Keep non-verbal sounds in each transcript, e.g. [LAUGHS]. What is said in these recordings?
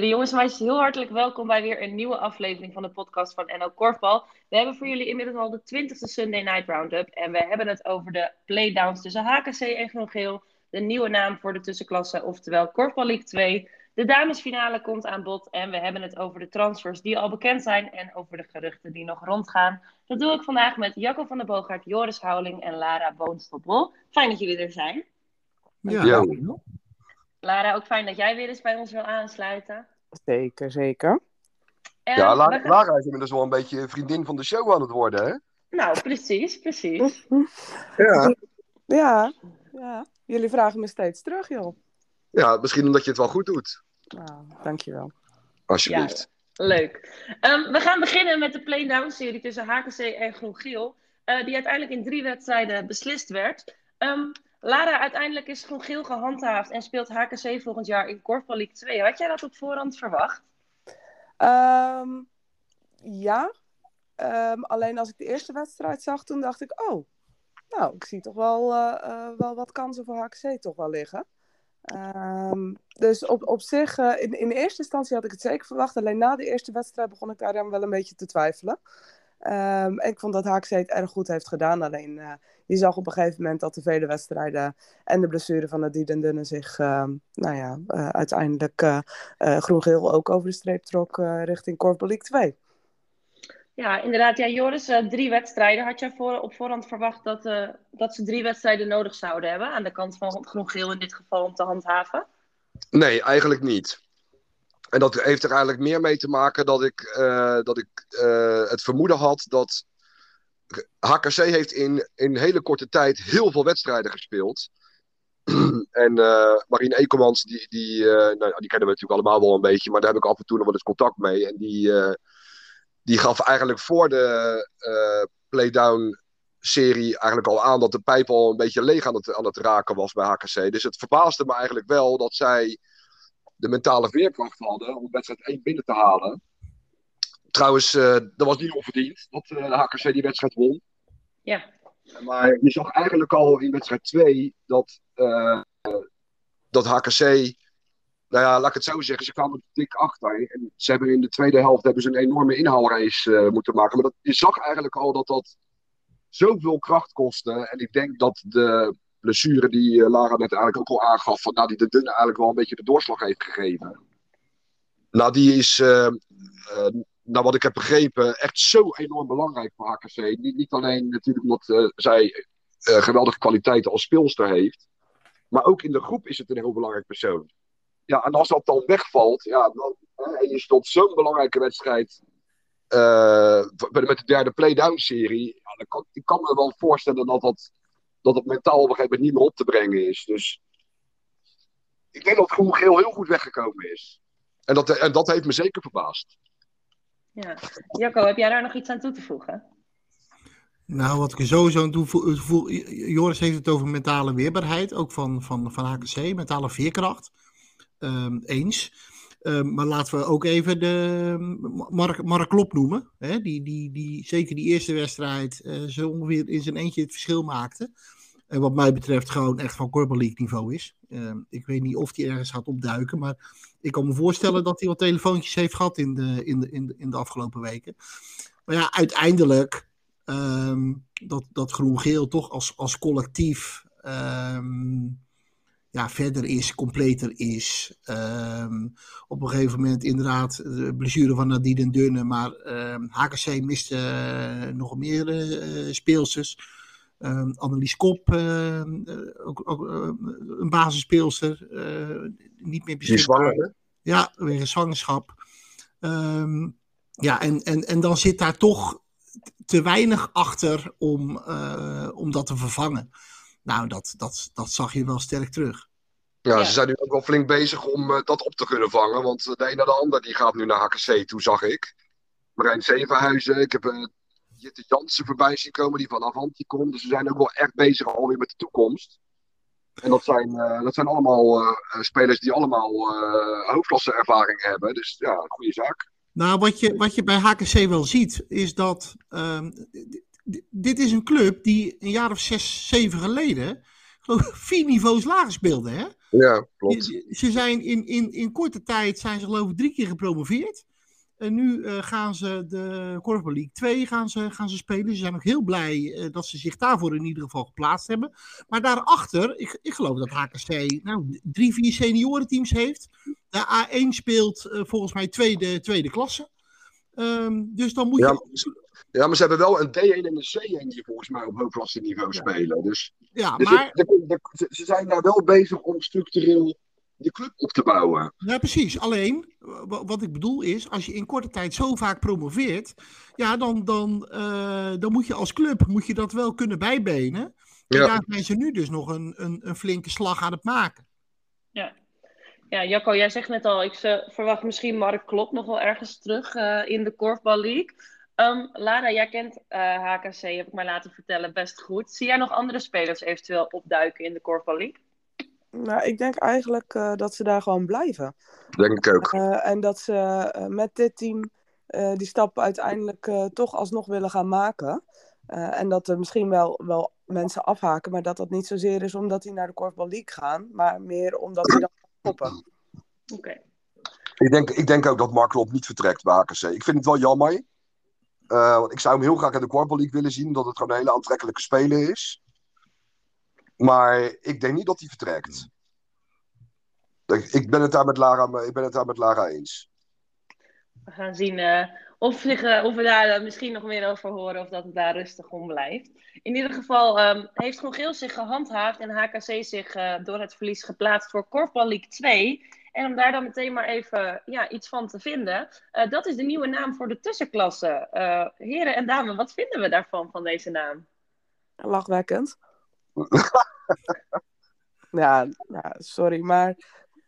De jongens en meisjes, heel hartelijk welkom bij weer een nieuwe aflevering van de podcast van NL Korfbal. We hebben voor jullie inmiddels al de 20e Sunday Night Roundup. En we hebben het over de playdowns tussen HKC en Groen Geel. De nieuwe naam voor de tussenklasse, oftewel Korfbal League 2. De damesfinale komt aan bod. En we hebben het over de transfers die al bekend zijn. En over de geruchten die nog rondgaan. Dat doe ik vandaag met Jacco van der Boogaard, Joris Houweling en Lara Boonstoppel. Fijn dat jullie er zijn. Ja. ja. Lara, ook fijn dat jij weer eens bij ons wil aansluiten. Zeker, zeker. ja, Lara, Lara is inmiddels wel een beetje vriendin van de show aan het worden, hè? Nou, precies, precies. [LAUGHS] ja. ja, ja. Jullie vragen me steeds terug, joh. Ja, misschien omdat je het wel goed doet. Nou, dankjewel. Alsjeblieft. Ja, leuk. Um, we gaan beginnen met de Play-Down-serie tussen HKC en Groen-Geel. Uh, die uiteindelijk in drie wedstrijden beslist werd. Um, Lara, uiteindelijk is Groen Geel gehandhaafd en speelt HKC volgend jaar in Korfbal League 2. Had jij dat op voorhand verwacht? Um, ja. Um, alleen als ik de eerste wedstrijd zag, toen dacht ik, oh, nou, ik zie toch wel, uh, uh, wel wat kansen voor HKC toch wel liggen. Um, dus op, op zich, uh, in, in eerste instantie had ik het zeker verwacht. Alleen na de eerste wedstrijd begon ik daar dan wel een beetje te twijfelen. Um, en ik vond dat HKC het erg goed heeft gedaan. Alleen uh, je zag op een gegeven moment dat de vele wedstrijden en de blessure van Adid en Dunne zich uh, nou ja, uh, uiteindelijk uh, groen-geel ook over de streep trok richting Korfbal League 2. Ja, inderdaad. Ja, Joris, drie wedstrijden. Had jij voor, op voorhand verwacht dat, dat ze drie wedstrijden nodig zouden hebben aan de kant van groen-geel in dit geval om te handhaven? Nee, eigenlijk niet. En dat heeft er eigenlijk meer mee te maken dat ik, uh, dat ik uh, het vermoeden had dat HKC heeft in, in hele korte tijd heel veel wedstrijden gespeeld. [CLEARS THROAT] en uh, Marien Ekelmans, die, die, nou, die kennen we natuurlijk allemaal wel een beetje, maar daar heb ik af en toe nog wel eens contact mee. En die, die gaf eigenlijk voor de playdown serie eigenlijk al aan dat de pijp al een beetje leeg aan het, aan het raken was bij HKC. Dus het verbaasde me eigenlijk wel dat zij de mentale veerkracht hadden om wedstrijd 1 binnen te halen. Trouwens, uh, dat was niet onverdiend dat uh, de HKC die wedstrijd won. Ja. Maar je zag eigenlijk al in wedstrijd 2 dat, uh, dat HKC, nou ja, laat ik het zo zeggen, ze kwamen dik achter. En ze hebben in de tweede helft hebben ze een enorme inhaalrace moeten maken. Maar dat, je zag eigenlijk al dat dat zoveel kracht kostte. En ik denk dat de blessure die uh, Lara net eigenlijk ook al aangaf, van, nou, die de Dunne eigenlijk wel een beetje de doorslag heeft gegeven. Nou, die is, uh, uh, naar wat ik heb begrepen, echt zo enorm belangrijk voor HKC. Niet, niet alleen natuurlijk omdat zij geweldige kwaliteiten als speelster heeft, maar ook in de groep is het een heel belangrijk persoon. Ja, en als dat dan wegvalt, ja, dan, en je stond zo'n belangrijke wedstrijd met de derde play-down-serie, ja, dan kan, ik kan me wel voorstellen dat dat dat het mentaal op een gegeven moment niet meer op te brengen is. Dus ik denk dat Groen Geel heel goed weggekomen is. En dat, en dat heeft me zeker verbaasd. Ja. Jacco, heb jij daar nog iets aan toe te voegen? Nou, wat ik er sowieso aan toevoeg. Joris heeft het over mentale weerbaarheid, ook van, van, van HKC, mentale veerkracht. Um, eens. Um, maar laten we ook even de Mark, Mark Klop noemen. Hè? Die, die, die zeker die eerste wedstrijd uh, zo ongeveer in zijn eentje het verschil maakte. En wat mij betreft gewoon echt van Corporate League niveau is. Uh, ik weet niet of hij ergens gaat opduiken. Maar ik kan me voorstellen dat hij wat telefoontjes heeft gehad in de, in de, in de, in de afgelopen weken. Maar ja, uiteindelijk um, dat, dat groen-geel toch als, als collectief um, ja, verder is, completer is. Op een gegeven moment inderdaad de blessure van Nadine en Dunne. Maar HKC miste uh, nog meer uh, speelsters. Um, Annelies Kop, uh, ook, ook uh, een basisspeelster, uh, niet meer beschikbaar. Ja, weer zwangerschap. Um, ja, en, en, en dan zit daar toch te weinig achter om, om dat te vervangen. Nou, dat, dat, dat zag je wel sterk terug. Ja, ze zijn nu ook wel flink bezig om dat op te kunnen vangen. Want de een naar de ander die gaat nu naar HKC toe, zag ik. Marijn Zevenhuizen, ik heb Jitte Jansen voorbij zien komen, die van Avanti komt. Dus we zijn ook wel echt bezig alweer met de toekomst. En dat zijn, uh, dat zijn allemaal uh, spelers die allemaal uh, hoofdklasse ervaring hebben. Dus ja, een goede zaak. Nou, wat je, wat je bij HKC wel ziet, is dat uh, dit is een club die een jaar of zes, zeven geleden geloof [LAUGHS] vier niveaus lager speelde. Hè? Ja, klopt. Ze ze zijn in, in, in korte tijd zijn ze geloof ik drie keer gepromoveerd. En nu eh, gaan ze de Korfbal League 2 gaan ze, gaan ze spelen. Ze zijn ook heel blij eh, dat ze zich daarvoor in ieder geval geplaatst hebben. Maar daarachter, ik, ik geloof dat HKC nou, drie, vier seniorenteams heeft. De A1 speelt eh, volgens mij tweede, tweede klasse. Ehm, dus dan moet Ja, je... Ja, maar ze hebben wel een D1 en een C1 die volgens mij op hoogklasse niveau Ja. spelen. Dus, Ja, dus maar... de- de- ze zijn daar wel bezig om structureel de club op te bouwen. Ja, precies. Alleen, wa- wat ik bedoel is, als je in korte tijd zo vaak promoveert, ja, dan, dan, eh, dan moet je als club moet je dat wel kunnen bijbenen. En Ja. daar zijn ze nu dus nog een, een, een flinke slag aan het maken. Ja, Jacco, jij zegt net al, ik eh, verwacht misschien Mark Klop nog wel ergens terug eh, in de Korfbal League. Ehm, Lara, jij kent eh, HKC, heb ik mij laten vertellen, best goed. Zie jij nog andere spelers eventueel opduiken in de Korfbal League? Nou, ik denk eigenlijk eh, dat ze daar gewoon blijven. Denk ik ook. Eh, en dat ze eh, met dit team eh, die stap uiteindelijk eh, toch alsnog willen gaan maken. Eh, en dat er misschien wel, wel mensen afhaken, maar dat dat niet zozeer is omdat die naar de Korfbal League gaan, maar meer omdat die dan stoppen. Oké. Ik denk, ik denk ook dat Mark Klop niet vertrekt bij HKC. Ik vind het wel jammer. Eh, want ik zou hem heel graag in de Korfbal League willen zien. Omdat het gewoon een hele aantrekkelijke speler is. Maar ik denk niet dat hij vertrekt. Ik, ik, ben het daar met Lara, ik ben het daar met Lara eens. We gaan zien eh, of, zich, eh, of we daar eh, misschien nog meer over horen of dat het daar rustig om blijft. In ieder geval ehm, heeft Groen Geel zich gehandhaafd en HKC zich eh, door het verlies geplaatst voor Korfbal League 2. En om daar dan meteen maar even ja, iets van te vinden. eh, dat is de nieuwe naam voor de tussenklasse. Eh, heren en dames, wat vinden we daarvan, van deze naam? Lachwekkend. [LAUGHS] ja, ja, sorry, maar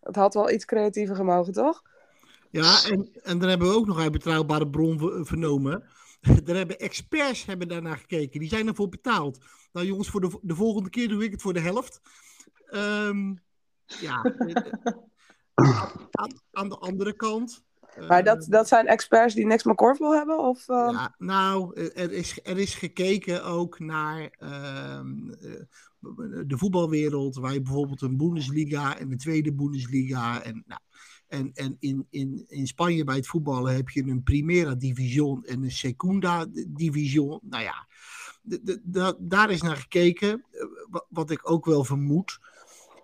het had wel iets creatiever gemogen, toch? Ja, en, en dan hebben we ook nog uit betrouwbare bron ver- vernomen. [LAUGHS] Daar hebben experts hebben daarnaar gekeken. Die zijn ervoor betaald. Nou jongens, voor de, de volgende keer doe ik het voor de helft. Ehm, ja. [LAUGHS] aan de andere kant. Maar dat, dat zijn experts die niks met korfbal hebben? Of, eh, Ja, nou, eh, er is, er is gekeken ook naar ehm, eh, de voetbalwereld, waar je bijvoorbeeld een Bundesliga en een tweede Bundesliga. En, nou, en, en in, in, in Spanje bij het voetballen heb je een Primera Division en een Segunda Division. Nou ja, de, de, da- daar is naar gekeken. Eh, wa- Wat ik ook wel vermoed,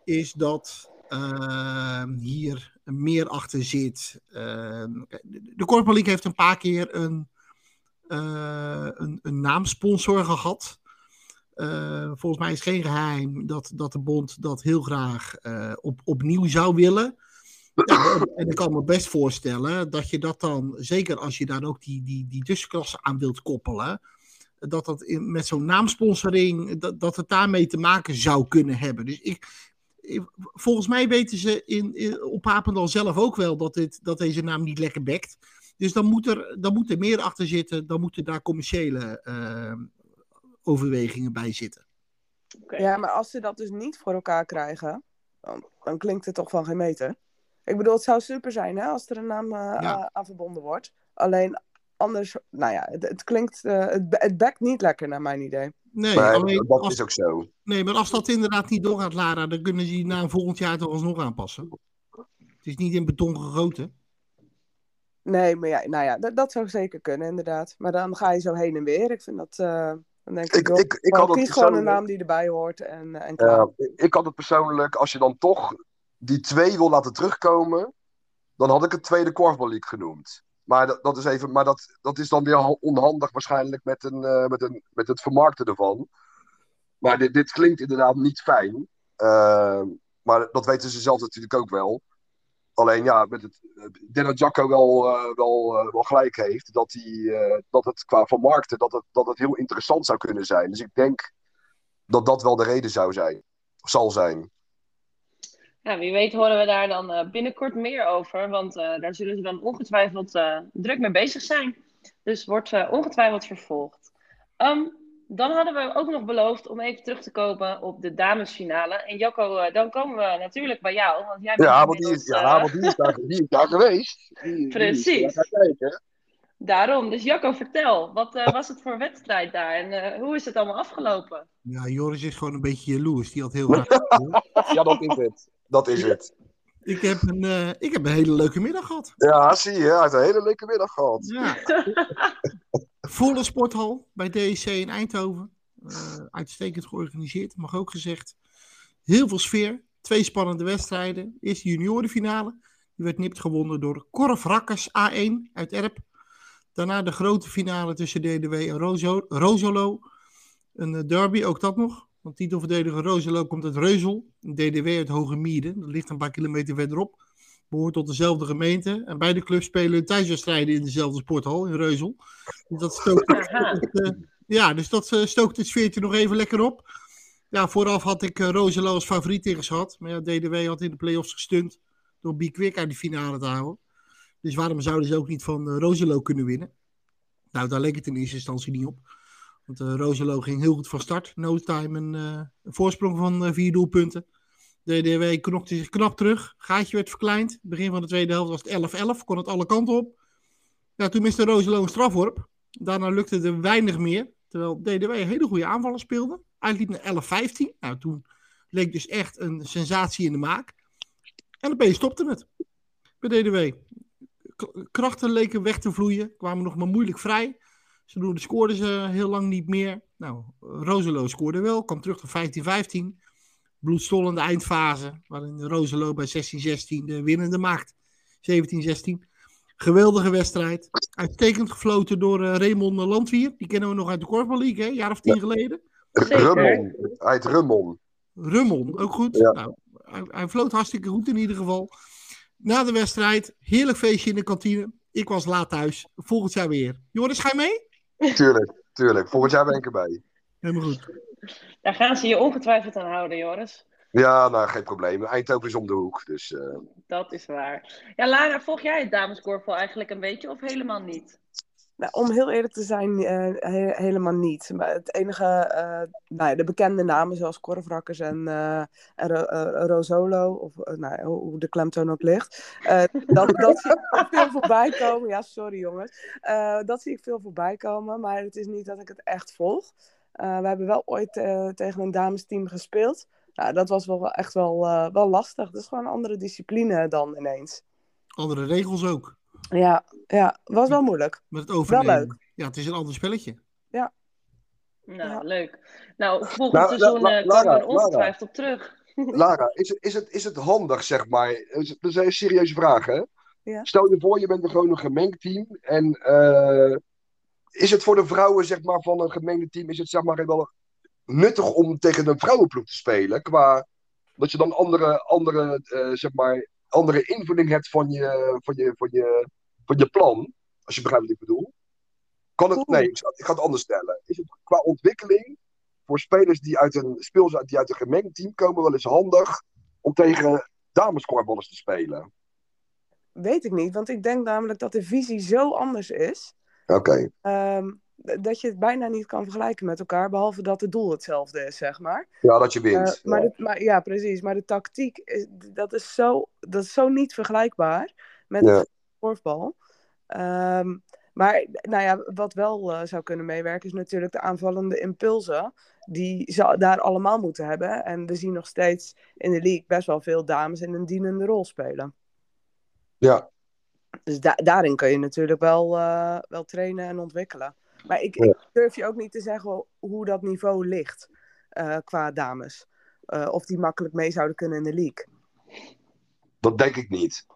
is dat ehm, hier meer achter zit. Ehm, de League heeft een paar keer een, eh, een, een naamsponsor gehad. Eh, volgens mij is geen geheim dat, dat de bond dat heel graag eh, op, opnieuw zou willen. En- ik kan me best voorstellen dat je dat dan, zeker als je daar ook die, die, die aan wilt koppelen, dat dat met zo'n naamsponsoring, dat, dat het daarmee te maken zou kunnen hebben. Dus ik- volgens mij weten ze in, in, op Papendal zelf ook wel dat, dit, dat deze naam niet lekker bekt. Dus dan moet, er, dan moet er meer achter zitten, dan moeten daar commerciële eh, overwegingen bij zitten. Oké. Ja, maar als ze dat dus niet voor elkaar krijgen, dan, dan klinkt het toch van geen meter. Ik bedoel, het zou super zijn hè, als er een naam eh, Ja. aan verbonden wordt. Alleen anders, nou ja, het, het klinkt, eh, het, het bekt niet lekker naar mijn idee. Nee, Maar alleen dat als, is ook zo. nee, maar als dat inderdaad niet doorgaat, Lara, dan kunnen ze die naam volgend jaar toch alsnog aanpassen. Het is niet in beton gegoten. Nee, maar ja, nou ja, dat, dat zou zeker kunnen inderdaad. Maar dan ga je zo heen en weer. Ik vind dat, eh, dan denk ik, Ik, joh, ik, ik, had kies gewoon een persoonlijk, naam die erbij hoort en, eh, en klaar. ja, ik had het persoonlijk, als je dan toch die twee wil laten terugkomen, dan had ik het tweede Korfbal League genoemd. Maar dat, dat is even, maar dat, dat is dan weer ha- onhandig waarschijnlijk met, een, eh, met, een, met het vermarkten ervan. Maar dit, dit klinkt inderdaad niet fijn. Eh, maar dat weten ze zelf natuurlijk ook wel. Alleen ja, met het, ik Jacco wel, eh, wel, wel gelijk heeft. Dat, hij, dat het qua vermarkten dat het, dat het heel interessant zou kunnen zijn. Dus ik denk dat dat wel de reden zou zijn. Of zal zijn. Ja, wie weet horen we daar dan eh, binnenkort meer over, want eh, daar zullen ze dan ongetwijfeld eh, druk mee bezig zijn. Dus wordt ongetwijfeld vervolgd. Ehm, dan hadden we ook nog beloofd om even terug te komen op de damesfinale. En Jacco, dan komen we natuurlijk bij jou, want jij bent Ja, want die is, ja, want die is, daar, die is daar geweest. Die- die is Precies. daar gaan kijken. Daarom. Dus Jacco, vertel, wat eh, was het voor wedstrijd daar en eh, hoe is het allemaal afgelopen? Ja, Joris is gewoon een beetje jaloers. Die had heel graag. [LAUGHS] Ja, dat is het. Dat is het. Ik heb, een, uh, ik heb een hele leuke middag gehad. Ja, zie je. Hij heeft een hele leuke middag gehad. Ja. [LAUGHS] Volle sporthal bij DEC in Eindhoven. Uh, uitstekend georganiseerd, mag ook gezegd. Heel veel sfeer. Twee spannende wedstrijden. Eerst de juniorenfinale. Die werd nipt gewonnen door Korf Rakkers A1 uit Erp. Daarna de grote finale tussen DDW en Rozo, Rozolo. Een eh, derby, ook dat nog. Want titelverdediger Rozelo komt uit Reuzel. DDW uit Hoge Mieren. Dat ligt een paar kilometer verderop. Behoort tot dezelfde gemeente. En beide clubs spelen thuiswedstrijden in dezelfde sporthal in Reuzel. Dus dat stookt het, uh, ja, dus dat uh, stookt het sfeertje nog even lekker op. Ja, vooraf had ik uh, Rozelo als favoriet tegen gehad. Maar ja, DDW had in de play-offs gestund door Quick uit de finale te houden. Dus waarom zouden ze ook niet van uh, Rozelo kunnen winnen? Nou, daar leek het in eerste instantie niet op. Want uh, Rozelo ging heel goed van start. No time een, uh, een voorsprong van vier doelpunten. DDW knokte zich knap terug. Gaatje werd verkleind. Begin van de tweede helft was het 11-11. Kon het alle kanten op. Ja, toen miste Rozelo een strafworp. Daarna lukte er weinig meer. Terwijl DDW hele goede aanvallen speelde. Uitliep naar 11-15. Nou, toen leek dus echt een sensatie in de maak. En opeens stopte het. Bij DDW. Krachten leken weg te vloeien. Kwamen nog maar moeilijk vrij. Zodoende scoorden ze heel lang niet meer. Nou, Roselo scoorde wel. Kwam terug tot 15-15. Bloedstollende eindfase. Waarin Roselo bij 16-16 de winnende maakt. 17-16. Geweldige wedstrijd. Uitstekend gefloten door uh, Raymond Landwier. Die kennen we nog uit de Korfbal League, hè? Een jaar of tien ja. geleden. Rummon. Uit Rummon. Rummon, ook goed. Ja. Nou, hij, hij floot hartstikke goed in ieder geval. Na de wedstrijd, heerlijk feestje in de kantine. Ik was laat thuis. Volgend jaar weer. Joris, ga je mee? Tuurlijk, tuurlijk. Volgend jaar ben ik erbij. Helemaal goed. Daar gaan ze je ongetwijfeld aan houden, Joris. Ja, nou, geen probleem. Eindhoven is om de hoek, dus... Uh... Dat is waar. Ja, Lara, volg jij het dameskorfbal eigenlijk een beetje of helemaal niet? Nou, om heel eerlijk te zijn, he helemaal niet. Maar het enige, uh, nou ja, de bekende namen zoals Korfrakkers en, en Rosolo, of nou, hoe de klemtoon ook ligt, dat, dat zie ik veel voorbij komen. Ja, sorry jongens. dat zie ik veel voorbij komen, maar het is niet dat ik het echt volg. we hebben wel ooit tegen een damesteam gespeeld. Nou, dat was wel echt wel, wel lastig. Dat is gewoon een andere discipline dan ineens. Andere regels ook. Ja, ja, was wel moeilijk. Met het overnemen. Wel leuk. Ja, het is een ander spelletje. Ja. Nou, ja. leuk. Nou, volgend nou, seizoen komen we ongetwijfeld op terug. [LAUGHS] Lara, is, is, het, is het handig, zeg maar? Dat is een serieuze vraag, hè? Ja. Stel je voor, je bent gewoon een gemengd team. En uh, is het voor de vrouwen, zeg maar, van een gemengde team, is het zeg maar wel nuttig om tegen een vrouwenploeg te spelen? Qua dat je dan andere, andere uh, zeg maar, andere invulling hebt van je, van je, van je, van je plan. Als je begrijpt wat ik bedoel. Kan het, nee, ik ga het anders stellen. Is het qua ontwikkeling voor spelers die uit een speel die uit een gemengd team komen wel eens handig om tegen damescoreballers te spelen? Weet ik niet, want ik denk namelijk dat de visie zo anders is. Oké. Okay. Um, dat je het bijna niet kan vergelijken met elkaar, behalve dat het doel hetzelfde is, zeg maar. Ja, dat je wint. Uh, maar, ja. De, maar, ja, precies. Maar de tactiek, is, dat, is zo, dat is zo niet vergelijkbaar met ja. korfbal. Um, maar nou ja, wat wel uh, zou kunnen meewerken, is natuurlijk de aanvallende impulsen. Die ze daar allemaal moeten hebben. En we zien nog steeds in de league best wel veel dames in een dienende rol spelen. Ja. Dus da daarin kun je natuurlijk wel, uh, wel trainen en ontwikkelen. Maar ik, ja. ik, durf je ook niet te zeggen hoe dat niveau ligt uh, qua dames. Uh, of die makkelijk mee zouden kunnen in de league. Dat denk ik niet.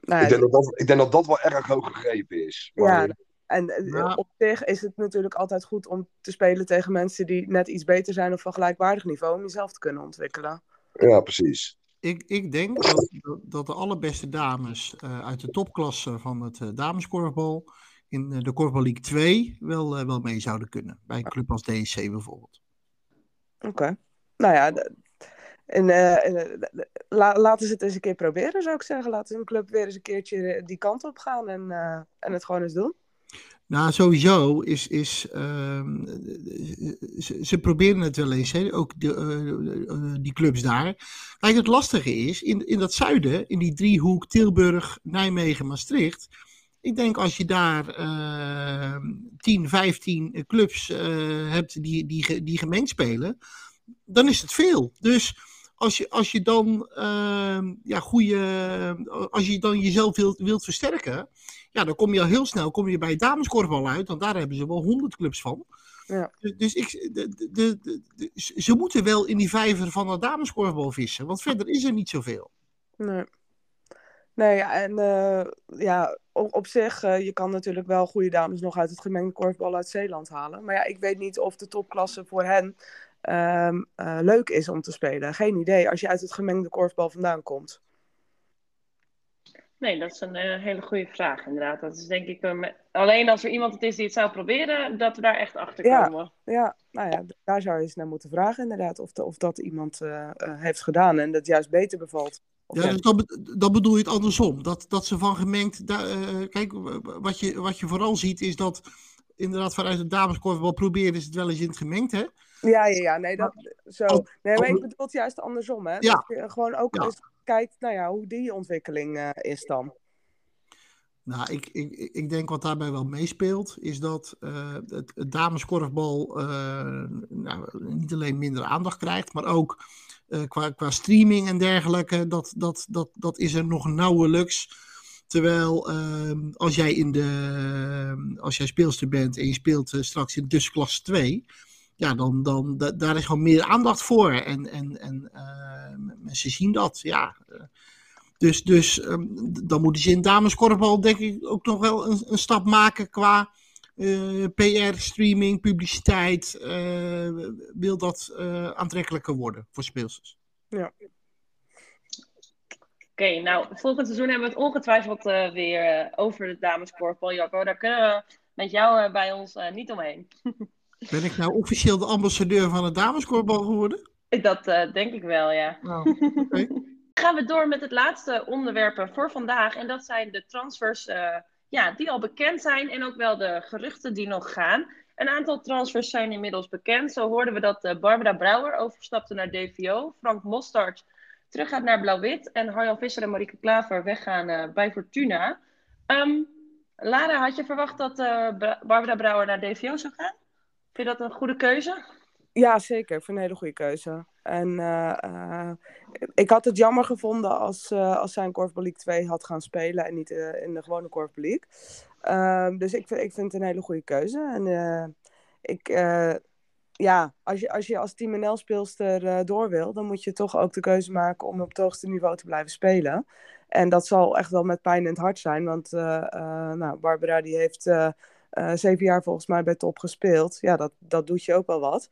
Nou, ik, denk dat dat, ik denk dat dat wel erg hoog gegrepen is. Maar... Ja, en ja. op zich is het natuurlijk altijd goed om te spelen tegen mensen die net iets beter zijn of van gelijkwaardig niveau. Om jezelf te kunnen ontwikkelen. Ja, precies. Ik, ik denk dat, dat de allerbeste dames uh, uit de topklasse van het uh, dameskorfbal in de Korfbal League 2 wel, uh, wel mee zouden kunnen. Bij een club als DSC bijvoorbeeld. Oké. Okay. Nou ja, en, uh, la, laten ze het eens een keer proberen, zou ik zeggen. Laten een club weer eens een keertje die kant op gaan en, uh, en het gewoon eens doen. Nou, sowieso is, is uh, ze, ze, proberen het wel eens, hè? ook de, die clubs daar. Kijk, het lastige is, in, in dat zuiden, in die driehoek Tilburg, Nijmegen, Maastricht, ik denk als je daar uh, 10, 15 clubs uh, hebt die, die, die gemengd spelen, dan is het veel. Dus als je, als je dan ehm, ja, goede, als je dan jezelf wilt, wilt versterken, ja, dan kom je al heel snel kom je bij dameskorfbal uit, want daar hebben ze wel honderd clubs van. Ja. Dus, dus ik, de, de, de, de- ze moeten wel in die vijver van de dameskorfbal vissen, want verder is er niet zoveel. Nee. Nee, ja, en eh, ja, op, op zich, eh, je kan natuurlijk wel goede dames nog uit het gemengde korfbal uit Zeeland halen. Maar ja, ik weet niet of de topklasse voor hen ehm, eh, leuk is om te spelen. Geen idee, als je uit het gemengde korfbal vandaan komt. Nee, dat is een hele goede vraag, inderdaad. Dat is denk ik, eh, me- alleen als er iemand het is die het zou proberen, dat we daar echt achter Ja. komen. Ja, nou ja, daar zou je eens naar moeten vragen inderdaad. Of, de- of dat iemand heeft gedaan en dat juist beter bevalt. Ja, dus dan, be- dan bedoel je het andersom. Dat, dat ze van gemengd. da- eh, kijk, wat je, wat je vooral ziet is dat. Inderdaad, vanuit het dameskorfbal proberen ze het wel eens in het gemengd, hè? Ja, ja, ja, nee, dat, zo. Nee, maar ik bedoel het juist andersom, hè. Ja. Dat je gewoon ook Ja. eens kijkt, nou ja, hoe die ontwikkeling eh, is dan. Nou, ik, ik, ik- denk wat daarbij wel meespeelt, is dat eh, het, het dameskorfbal nou, niet alleen minder aandacht krijgt, maar ook eh, qua, qua streaming en dergelijke, dat, dat, dat, dat is er nog nauwelijks. Terwijl ehm, als jij in de als jij speelster bent en je speelt eh, straks in tussenklasse 2, ja, dan, dan da- daar is gewoon meer aandacht voor. En, en, en eh, mensen zien dat, ja. Dus, dus ehm, dan moeten ze in dameskorfbal denk ik ook nog wel een, een stap maken qua eh, PR, streaming, publiciteit. eh, wil dat eh, aantrekkelijker worden voor speelsters. Oké, nou, volgend seizoen hebben we het ongetwijfeld eh, weer over de dameskorfbal, Jacco. Daar kunnen we met jou bij ons niet omheen. [LAUGHS] Ben ik nou officieel de ambassadeur van het dameskorfbal geworden? Dat eh, denk ik wel, ja. Nou, [LAUGHS] oké. gaan we door met het laatste onderwerp voor vandaag. En dat zijn de transfers eh, ja, die al bekend zijn en ook wel de geruchten die nog gaan. Een aantal transfers zijn inmiddels bekend. Zo hoorden we dat eh, Barbara Brouwer overstapte naar DVO. Frank Mostard teruggaat naar Blauw-Wit. En Harjan Visser en Marieke Klaver weggaan eh, bij Fortuna. Ehm, Lara, had je verwacht dat eh, Barbara Brouwer naar DVO zou gaan? Vind je dat een goede keuze? Ja, zeker. Ik vind een hele goede keuze. En eh, eh, ik had het jammer gevonden als, eh als zij in Korfbal League 2 had gaan spelen en niet in de gewone Korfbal League. Ehm, dus ik, ik vind het een hele goede keuze. En ik, ja, als je als, je als Team NL speelster door wil, dan moet je toch ook de keuze maken om op het hoogste niveau te blijven spelen. En dat zal echt wel met pijn in het hart zijn, want nou, Barbara die heeft zeven jaar volgens mij bij top gespeeld. Ja, dat, dat doet je ook wel wat.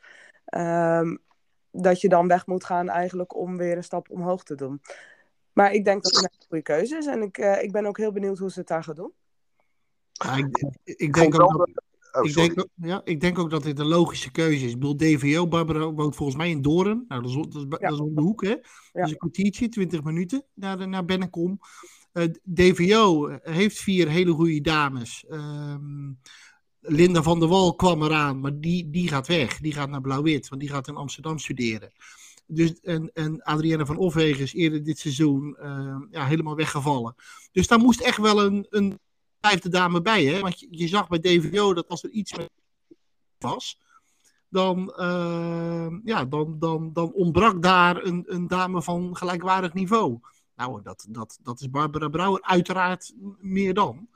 Ehm, dat je dan weg moet gaan eigenlijk om weer een stap omhoog te doen. Maar ik denk dat het een hele goede keuze is. En ik, eh, ik ben ook heel benieuwd hoe ze het daar gaan doen. Ja, ik, ik, denk ook dat, Oh, ik, denk, ja, ik denk ook dat dit een logische keuze is. Ik bedoel, DVO, Barbara woont volgens mij in Doorn. Nou, dat is, dat is, Ja. dat is om de hoek, hè? Ja. Dat is een kwartiertje, 20 minuten naar, naar Bennekom. Eh, DVO heeft vier hele goede dames. Ehm, Linda van der Wal kwam eraan, maar die, die gaat weg. Die gaat naar Blauw-Wit, want die gaat in Amsterdam studeren. Dus, en, en Adrienne van Offwegen is eerder dit seizoen eh, ja, helemaal weggevallen. Dus daar moest echt wel een, een vijfde dame bij. Hè? Want je, zag bij DVO dat als er iets was, dan, eh, ja, dan, dan, dan ontbrak daar een, een dame van gelijkwaardig niveau. Nou, dat, dat, dat is Barbara Brouwer uiteraard meer dan.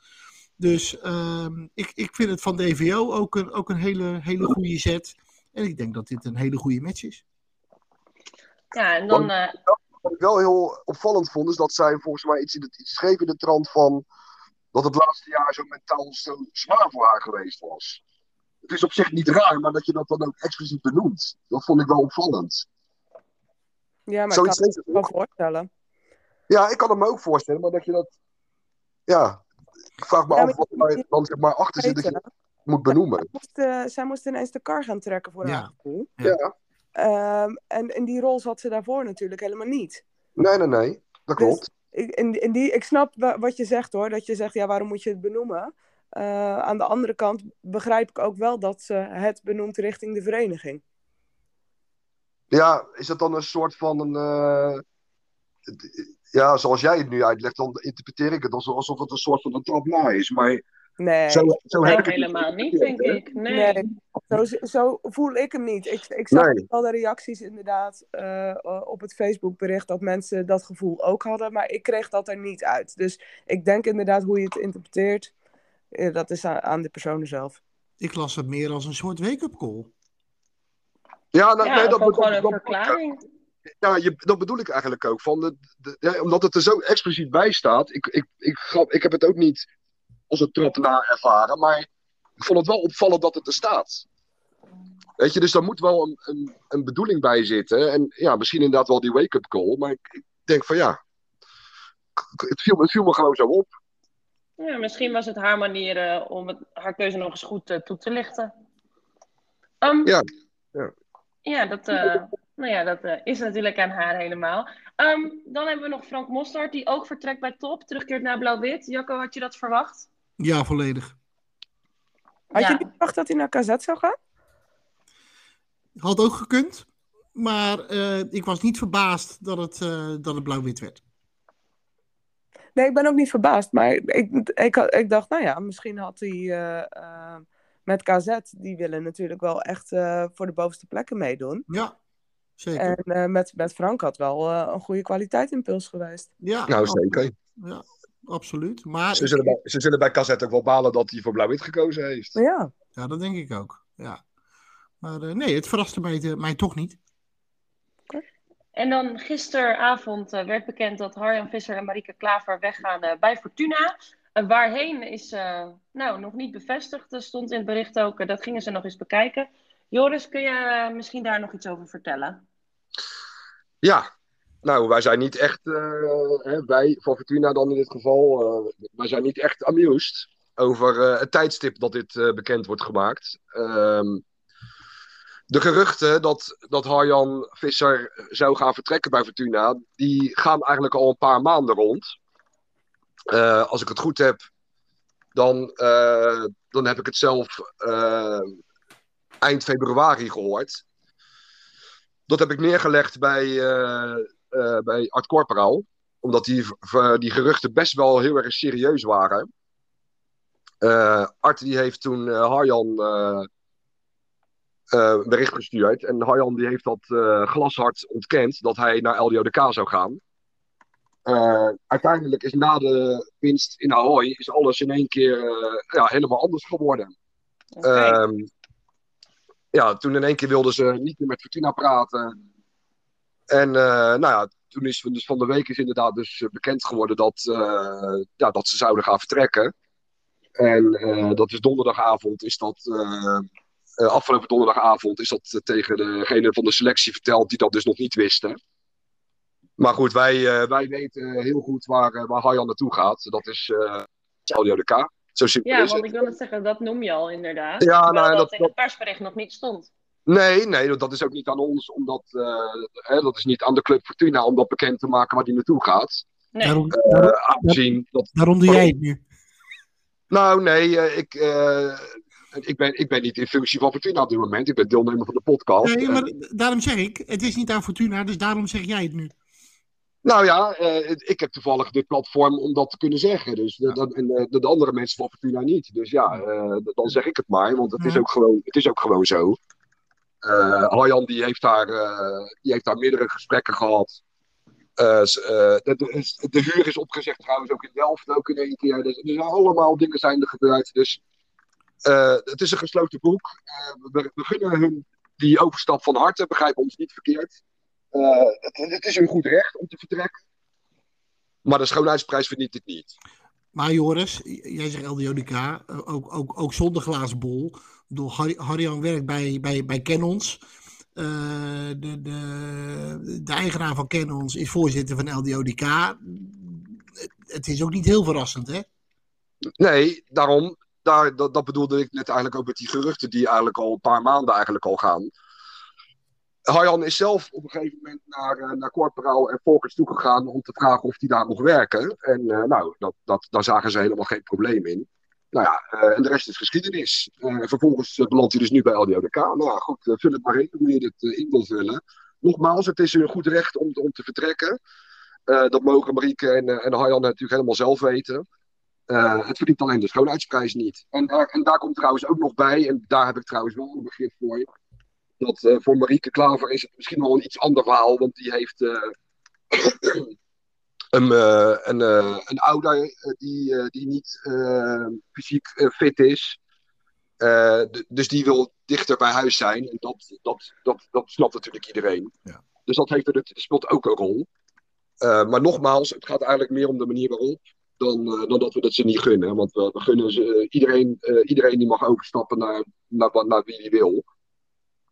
Dus ehm, ik, ik vind het van DVO ook een, ook een hele, hele goede set. En ik denk dat dit een hele goede match is. Ja, en dan... eh, Wat ik wel heel opvallend vond, is dat zij volgens mij iets, in het, iets schreef in de trant van dat het laatste jaar zo mentaal zo zwaar voor haar geweest was. Het is op zich niet raar, maar dat je dat dan ook expliciet benoemt. Dat vond ik wel opvallend. Ja, maar Zoiets ik kan me ook. voorstellen. Ja, ik kan het me ook voorstellen, maar dat je dat. Ja, ik vraag me Ja, af maar wat er dan zeg maar achter zit dat je moet benoemen. moest, eh, zij moest ineens de kar gaan trekken voor Ja. haar gevoel. Ja. Ja, Ehm, en in die rol zat ze daarvoor natuurlijk helemaal niet. nee, nee, nee. Dat Dus- klopt. Ik, in, in die, ik snap wa- wat je zegt hoor. Dat je zegt, ja, waarom moet je het benoemen? Eh, aan de andere kant begrijp ik ook wel dat ze het benoemt richting de vereniging. Ja, is dat dan een soort van een. eh, ja, zoals jij het nu uitlegt, dan interpreteer ik het alsof alsof het een soort van een trap na is. Maar Nee, Zo, zo heb ik het helemaal niet, denk ik. Nee. Nee. zo, zo voel ik hem niet. Ik, ik zag Nee. wel de reacties inderdaad eh, op het Facebookbericht dat mensen dat gevoel ook hadden, maar ik kreeg dat er niet uit. Dus ik denk inderdaad hoe je het interpreteert, eh, dat is aan, aan de persoon zelf. Ik las het meer als een soort wake-up call. Ja, nou, Ja, nee, dat, ook dat, gewoon dat, een verklaring. Ja, je, dat bedoel ik eigenlijk ook. Van de, de- ja, omdat het er zo expliciet bij staat. Ik, ik, ik, grap- ik heb het ook niet als een trap na ervaren. Maar ik vond het wel opvallend dat het er staat. Weet je, dus daar moet wel een, een, een bedoeling bij zitten. En ja, misschien inderdaad wel die wake-up call. Maar ik, ik denk van ja. Het viel, het viel me gewoon zo op. Ja, misschien was het haar manier eh, om het, haar keuze nog eens goed eh, toe te lichten. Ehm, Ja, ja. Ja, dat, eh, nou ja, dat eh, is natuurlijk aan haar helemaal. Ehm, dan hebben we nog Frank Mostert, die ook vertrekt bij Top, terugkeert naar Blauw-Wit. Jacco, had je dat verwacht? Ja, volledig. Had Ja. je niet verwacht dat hij naar KZ zou gaan? Had ook gekund. Maar eh, ik was niet verbaasd dat het, eh, dat het blauw-wit werd. Nee, ik ben ook niet verbaasd. Maar ik, ik, had- ik dacht, nou ja, misschien had hij met KZ, die willen natuurlijk wel echt eh, voor de bovenste plekken meedoen. Ja, zeker. En eh, met, met Frank had wel eh, een goede kwaliteitsimpuls geweest. ja, nou zeker. Ja, absoluut. Maar Ze zullen bij, ze zullen bij Cassette ook wel balen dat hij voor Blauw-Wit gekozen heeft. Ja, ja, dat denk ik ook. Ja. Maar eh, nee, het verraste mij, mij toch niet. En dan gisteravond werd bekend dat Harjan Visser en Marike Klaver weggaan eh, bij Fortuna. Waarheen is eh, nou, nog niet bevestigd, Er stond in het bericht ook. dat gingen ze nog eens bekijken. Joris, kun je misschien daar nog iets over vertellen? Ja, nou, wij zijn niet echt, eh, wij van Fortuna dan in dit geval, eh, wij zijn niet echt amused over eh, het tijdstip dat dit bekend wordt gemaakt. Ehm, de geruchten dat, dat Harjan Visser zou gaan vertrekken bij Fortuna, die gaan eigenlijk al een paar maanden rond. Als ik het goed heb, dan, dan heb ik het zelf eind februari gehoord. Dat heb ik neergelegd bij, eh, eh, bij Art Corporaal. Omdat die, v- die geruchten best wel heel erg serieus waren. Eh, Art die heeft toen eh, Harjan eh, eh, een bericht gestuurd. En Harjan die heeft dat eh, glashard ontkend dat hij naar LDODK zou gaan. Eh, uiteindelijk is na de winst in Ahoy is alles in één keer eh, ja, helemaal anders geworden. Ja, toen in één keer wilden ze niet meer met Fortuna praten. En eh, nou ja, toen is dus van de week is inderdaad dus eh, bekend geworden dat, eh, ja, dat ze zouden gaan vertrekken. En dat is donderdagavond, is dat, eh, afgelopen donderdagavond is dat tegen degene van de selectie verteld die dat dus nog niet wisten. Maar goed, wij, wij weten heel goed waar, waar Harjan naartoe gaat. Dat is eh LDODK. Zo simpel Ja, is want het. ik wil het zeggen, dat noem je al inderdaad. Ja, nou, dat, dat- in het persbericht nog niet stond. Nee, nee, dat- is ook niet aan ons, omdat eh, hè, dat is niet aan de Club Fortuna om dat bekend te maken waar die naartoe gaat. Nee. Daarom, Eh, daarom, aangezien dat. daarom doe jij het nu. Nou, nee, eh, ik, eh, ik, ben, ik ben niet in functie van Fortuna op dit moment. Ik ben deelnemer van de podcast. Nee, maar daarom zeg ik, het is niet aan Fortuna, dus daarom zeg jij het nu. Nou ja, eh, ik heb toevallig dit platform om dat te kunnen zeggen. Dus dat- en de, de andere mensen van Fortuna niet. Dus ja, eh, dan zeg ik het maar, want het is ook gewoon, het is ook gewoon zo. Eh Harjan die heeft, daar, eh, die heeft daar meerdere gesprekken gehad. Eh, eh, de, de, de huur is opgezegd trouwens ook in Delft ook in één keer. Dus, er zijn allemaal dingen zijn er gebeurd. Dus eh, het is een gesloten boek. Eh, we, we gunnen hun die overstap van harte, begrijp ons niet verkeerd. Eh, het, het is hun goed recht om te vertrekken. Maar de schoonheidsprijs verdient het niet. Maar Joris, jij zegt LDODK, eh, ook, ook, ook zonder glazen bol. Harry, Harjan werkt bij, bij, bij Canons. Eh, de, de, de eigenaar van Canons is voorzitter van LDODK. Het, het is ook niet heel verrassend, hè? Nee, daarom, daar, dat, dat bedoelde ik net eigenlijk ook met die geruchten die eigenlijk al een paar maanden eigenlijk al gaan. Harjan is zelf op een gegeven moment naar, eh, naar Corporaal en Volkers toegegaan om te vragen of die daar nog werken. En eh, nou, dat, dat, daar zagen ze helemaal geen probleem in. Nou ja, eh, en de rest is geschiedenis. Vervolgens belandt hij dus nu bij LDODK. Nou ja, goed, vul het maar in hoe je dit in wil vullen. Nogmaals, het is hun goed recht om, om te vertrekken. Dat mogen Marieke en, en Harjan natuurlijk helemaal zelf weten. Het verdient alleen de schoonheidsprijs niet. En, en daar komt trouwens ook nog bij, en daar heb ik trouwens wel een begrip voor. Dat eh, voor Marieke Klaver is het misschien wel een iets ander verhaal, want die heeft eh, [CLEARS THROAT] een, eh, een, een ouder die, die niet fysiek fit is. Dus die wil dichter bij huis zijn. En dat, dat, dat, dat snapt natuurlijk iedereen. Ja. Dus dat heeft dat speelt ook een rol. Maar nogmaals, het gaat eigenlijk meer om de manier waarop. Dan, dan dat we dat ze niet gunnen. Want we, we gunnen ze, iedereen, iedereen die mag overstappen naar, naar, naar wie hij wil.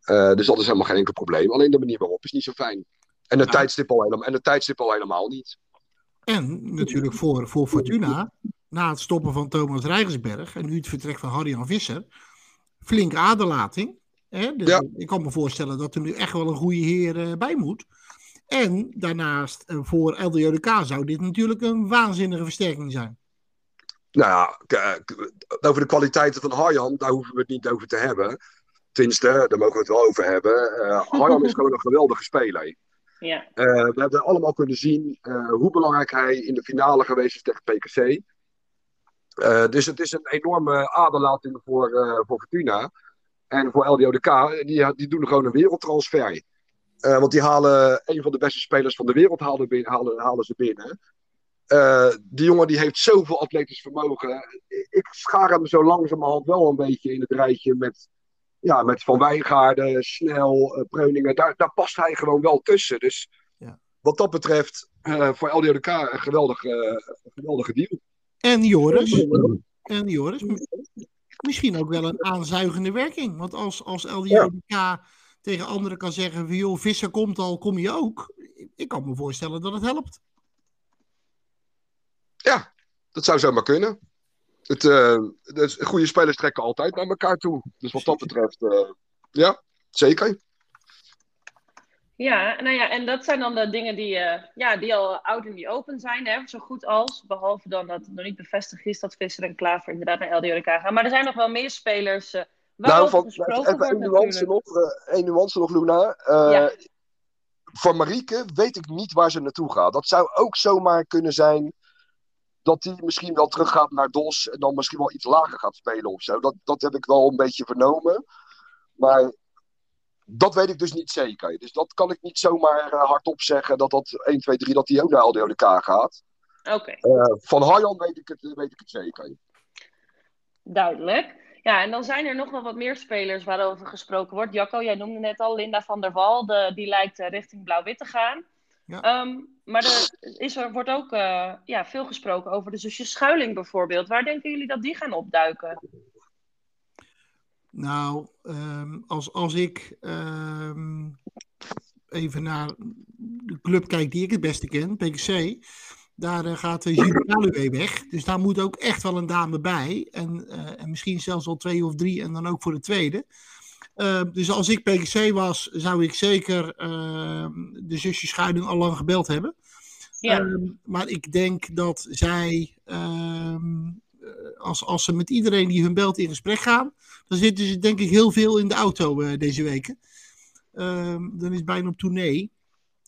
Eh, dus dat is helemaal geen enkel probleem. Alleen de manier waarop is niet zo fijn. En het, Ja. tijdstip, al helemaal, en het tijdstip al helemaal niet. En natuurlijk voor, voor Fortuna, na het stoppen van Thomas Rijgersberg en nu het vertrek van Harry-Jan Visser, flink aderlating. Hè? Dus Ja. Ik kan me voorstellen dat er nu echt wel een goede heer eh, bij moet. En daarnaast, eh, voor LDODK zou dit natuurlijk een waanzinnige versterking zijn. Nou ja, over de kwaliteiten van Harjan, daar hoeven we het niet over te hebben. Tenminste, daar mogen we het wel over hebben. Eh Harjan is gewoon een geweldige speler. Ja. Eh, we hebben allemaal kunnen zien eh, hoe belangrijk hij in de finale geweest is tegen PKC. Eh, dus het is een enorme aderlating voor, voor Fortuna. En voor LDODK, die, die doen gewoon een wereldtransfer. Want die halen een van de beste spelers van de wereld halen, binnen, halen, halen ze binnen. Die jongen die heeft zoveel atletisch vermogen. Ik schaar hem zo langzamerhand wel een beetje in het rijtje met, ja, met Van Wijngaarden, Snel, eh, Preuningen. Daar, daar past hij gewoon wel tussen. Dus Ja. wat dat betreft, eh, voor LDODK een geweldige, geweldige deal. En Joris, en Joris, misschien ook wel een aanzuigende werking. Want als, als LDODK tegen anderen kan zeggen, van, joh, Visser komt al, kom je ook. Ik kan me voorstellen dat het helpt. Ja, dat zou zomaar kunnen. Het, eh, dus goede spelers trekken altijd naar elkaar toe. Dus wat dat betreft, eh, ja, zeker. Ja, nou ja, en dat zijn dan de dingen die, eh, ja, die al oud in die open zijn, hè, zo goed als. Behalve dan dat het nog niet bevestigd is dat Visser en Klaver inderdaad naar LDODK gaan. Maar er zijn nog wel meer spelers uh, nou, van, even één nuance nog, nuance nog, Luna. Uh, Ja. Van Marieke weet ik niet waar ze naartoe gaat. Dat zou ook zomaar kunnen zijn dat hij misschien wel teruggaat naar DOS en dan misschien wel iets lager gaat spelen of zo. Dat, dat heb ik wel een beetje vernomen. Maar dat weet ik dus niet zeker. Dus dat kan ik niet zomaar uh, hardop zeggen dat dat 1, 2, 3 dat hij ook naar LDODK gaat. Oké. Okay. Uh, van Harjan weet ik het, weet ik het zeker. Duidelijk. Ja, en dan zijn er nog wel wat meer spelers waarover gesproken wordt. Jacco, jij noemde net al Linda van der Wal. De, die lijkt uh, richting blauw-wit te gaan. Ja. Um, maar er, is, er wordt ook uh, ja, veel gesproken over de zusjes Schuiling bijvoorbeeld. Waar denken jullie dat die gaan opduiken? Nou, um, als, als ik um, even naar de club kijk die ik het beste ken, PKC, daar uh, gaat uh, Gilles Kaluwe weg. Dus daar moet ook echt wel een dame bij. En, uh, en misschien zelfs al twee of drie en dan ook voor de tweede. Uh, dus als ik PKC was, zou ik zeker uh, de zusje Schuiling al lang gebeld hebben. Ja. Uh, maar ik denk dat zij, als, als ze met iedereen die hun belt in gesprek gaan, dan zitten ze denk ik heel veel in de auto uh, deze weken. dan is het bijna op tournee.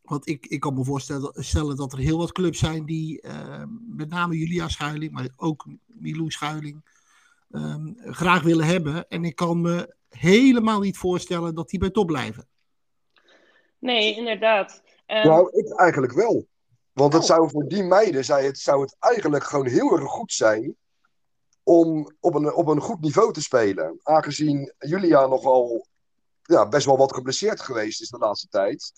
Want ik, ik kan me voorstellen stellen dat er heel wat clubs zijn die, met name Julia Schuiling, maar ook Milou Schuiling, um, graag willen hebben. En ik kan me helemaal niet voorstellen dat die bij top blijven. Nee, inderdaad. Um... Nou, ik eigenlijk wel. Want het oh. zou voor die meiden zou het, zou het eigenlijk gewoon heel erg goed zijn om op een, op een goed niveau te spelen. Aangezien Julia nogal ja, best wel wat geblesseerd geweest is de laatste tijd.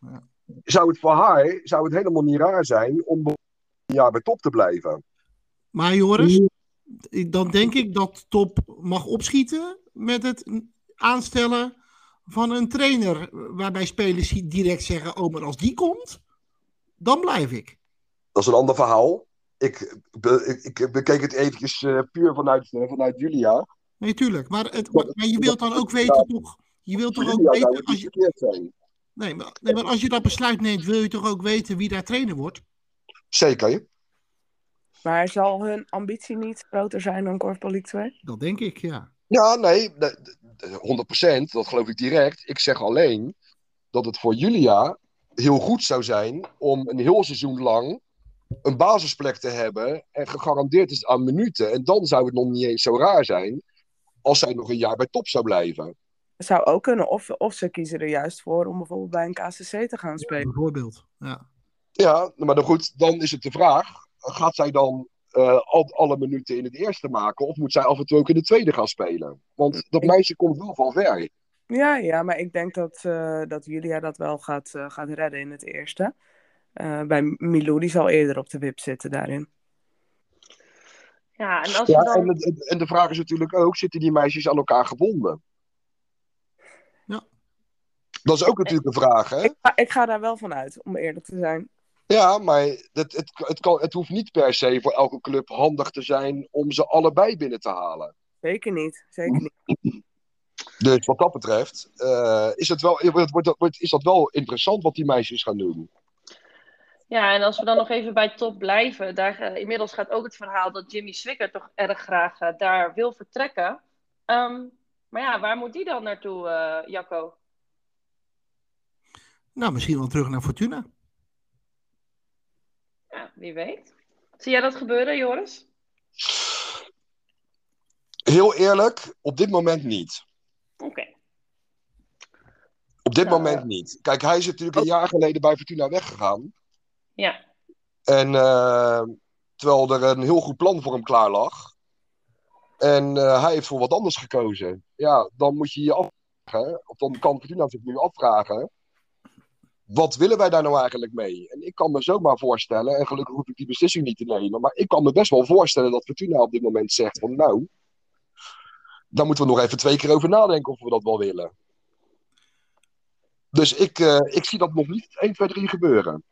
Ja. Zou het voor haar zou het helemaal niet raar zijn om een jaar bij top te blijven. Maar Joris, dan denk ik dat top mag opschieten met het aanstellen van een trainer. Waarbij spelers direct zeggen: Oh, maar als die komt, dan blijf ik. Dat is een ander verhaal. Ik, be, ik, ik bekeek het eventjes uh, puur vanuit, uh, vanuit Julia. Nee, tuurlijk. Maar, het, maar, maar je wilt dan ook weten, toch? Je wilt toch ook weten. Als je, nee, maar, nee, maar als je dat besluit neemt, wil je toch ook weten wie daar trainer wordt? Zeker. Maar zal hun ambitie niet groter zijn dan Korfbal League 2? Dat denk ik, ja. Ja, nee, 100%, dat geloof ik direct. Ik zeg alleen dat het voor Julia heel goed zou zijn om een heel seizoen lang een basisplek te hebben en gegarandeerd is aan minuten. En dan zou het nog niet eens zo raar zijn als zij nog een jaar bij top zou blijven. Het zou ook kunnen, of, of ze kiezen er juist voor om bijvoorbeeld bij een KCC te gaan spelen. Bijvoorbeeld, ja. Ja, maar dan goed, dan is het de vraag: gaat zij dan eh, al, alle minuten in het eerste maken, of moet zij af en toe ook in de tweede gaan spelen? Want dat meisje komt wel van ver. Ja, ja, maar ik denk dat, eh, dat Julia dat wel gaat, eh, gaat redden in het eerste. Eh, bij Milou, die zal eerder op de wip zitten daarin. Ja, en als Ja, dan... en, de- en de vraag is natuurlijk ook: zitten die meisjes aan elkaar gebonden? Ja. Dat is ook natuurlijk een vraag, hè? Ik ga, ik ga daar wel van uit, om eerlijk te zijn. Ja, maar het, het, het, kan, het hoeft niet per se voor elke club handig te zijn om ze allebei binnen te halen. Zeker niet. Zeker niet. Dus wat dat betreft eh, is, het wel, wordt, wordt, wordt- is dat wel interessant wat die meisjes gaan doen. Ja, en als we dan nog even bij top blijven, daar, eh, inmiddels gaat ook het verhaal dat Jimmy Swicker toch erg graag eh, daar wil vertrekken. Ehm, maar ja, waar moet die dan naartoe, eh, Jacco? Nou, misschien wel terug naar Fortuna. Ja, wie weet. Zie jij dat gebeuren, Joris? Heel eerlijk, op dit moment niet. Oké. Op dit Nou, moment niet. Kijk, hij is natuurlijk een jaar geleden bij Fortuna weggegaan. Ja. En eh, terwijl er een heel goed plan voor hem klaar lag. En eh, hij heeft voor wat anders gekozen. Ja, dan moet je je afvragen. Of dan kan Fortuna zich nu afvragen. Wat willen wij daar nou eigenlijk mee? En ik kan me zomaar voorstellen, en gelukkig hoef ik die beslissing niet te nemen. Maar ik kan me best wel voorstellen dat Fortuna op dit moment zegt van nou. Daar moeten we nog even twee keer over nadenken of we dat wel willen. Dus ik, eh, ik zie dat nog niet 1, 2, 3 gebeuren.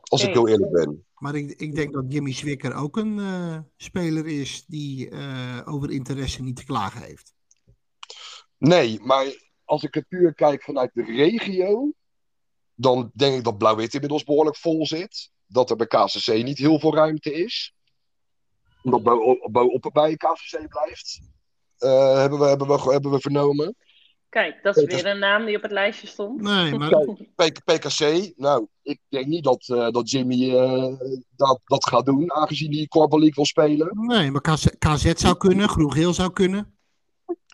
Als ik heel eerlijk ben. Maar ik, ik denk dat Jimmy Swicker ook een eh, speler is die eh, over interesse niet te klagen heeft. Nee, maar als ik het puur kijk vanuit de regio, dan denk ik dat Blauw-Wit inmiddels behoorlijk vol zit. Dat er bij KCC niet heel veel ruimte is. Omdat Bo Bo bij KCC blijft. Eh, hebben, we, hebben, we, hebben we vernomen. Kijk, dat is weer een naam die op het lijstje stond. Nee, [LAUGHS] maar PKC, nou, ik denk niet dat, eh, dat Jimmy eh, dat, dat gaat doen, aangezien hij Corbel League wil spelen. Nee, maar KZ, KZ zou kunnen, Groen-Geel zou kunnen.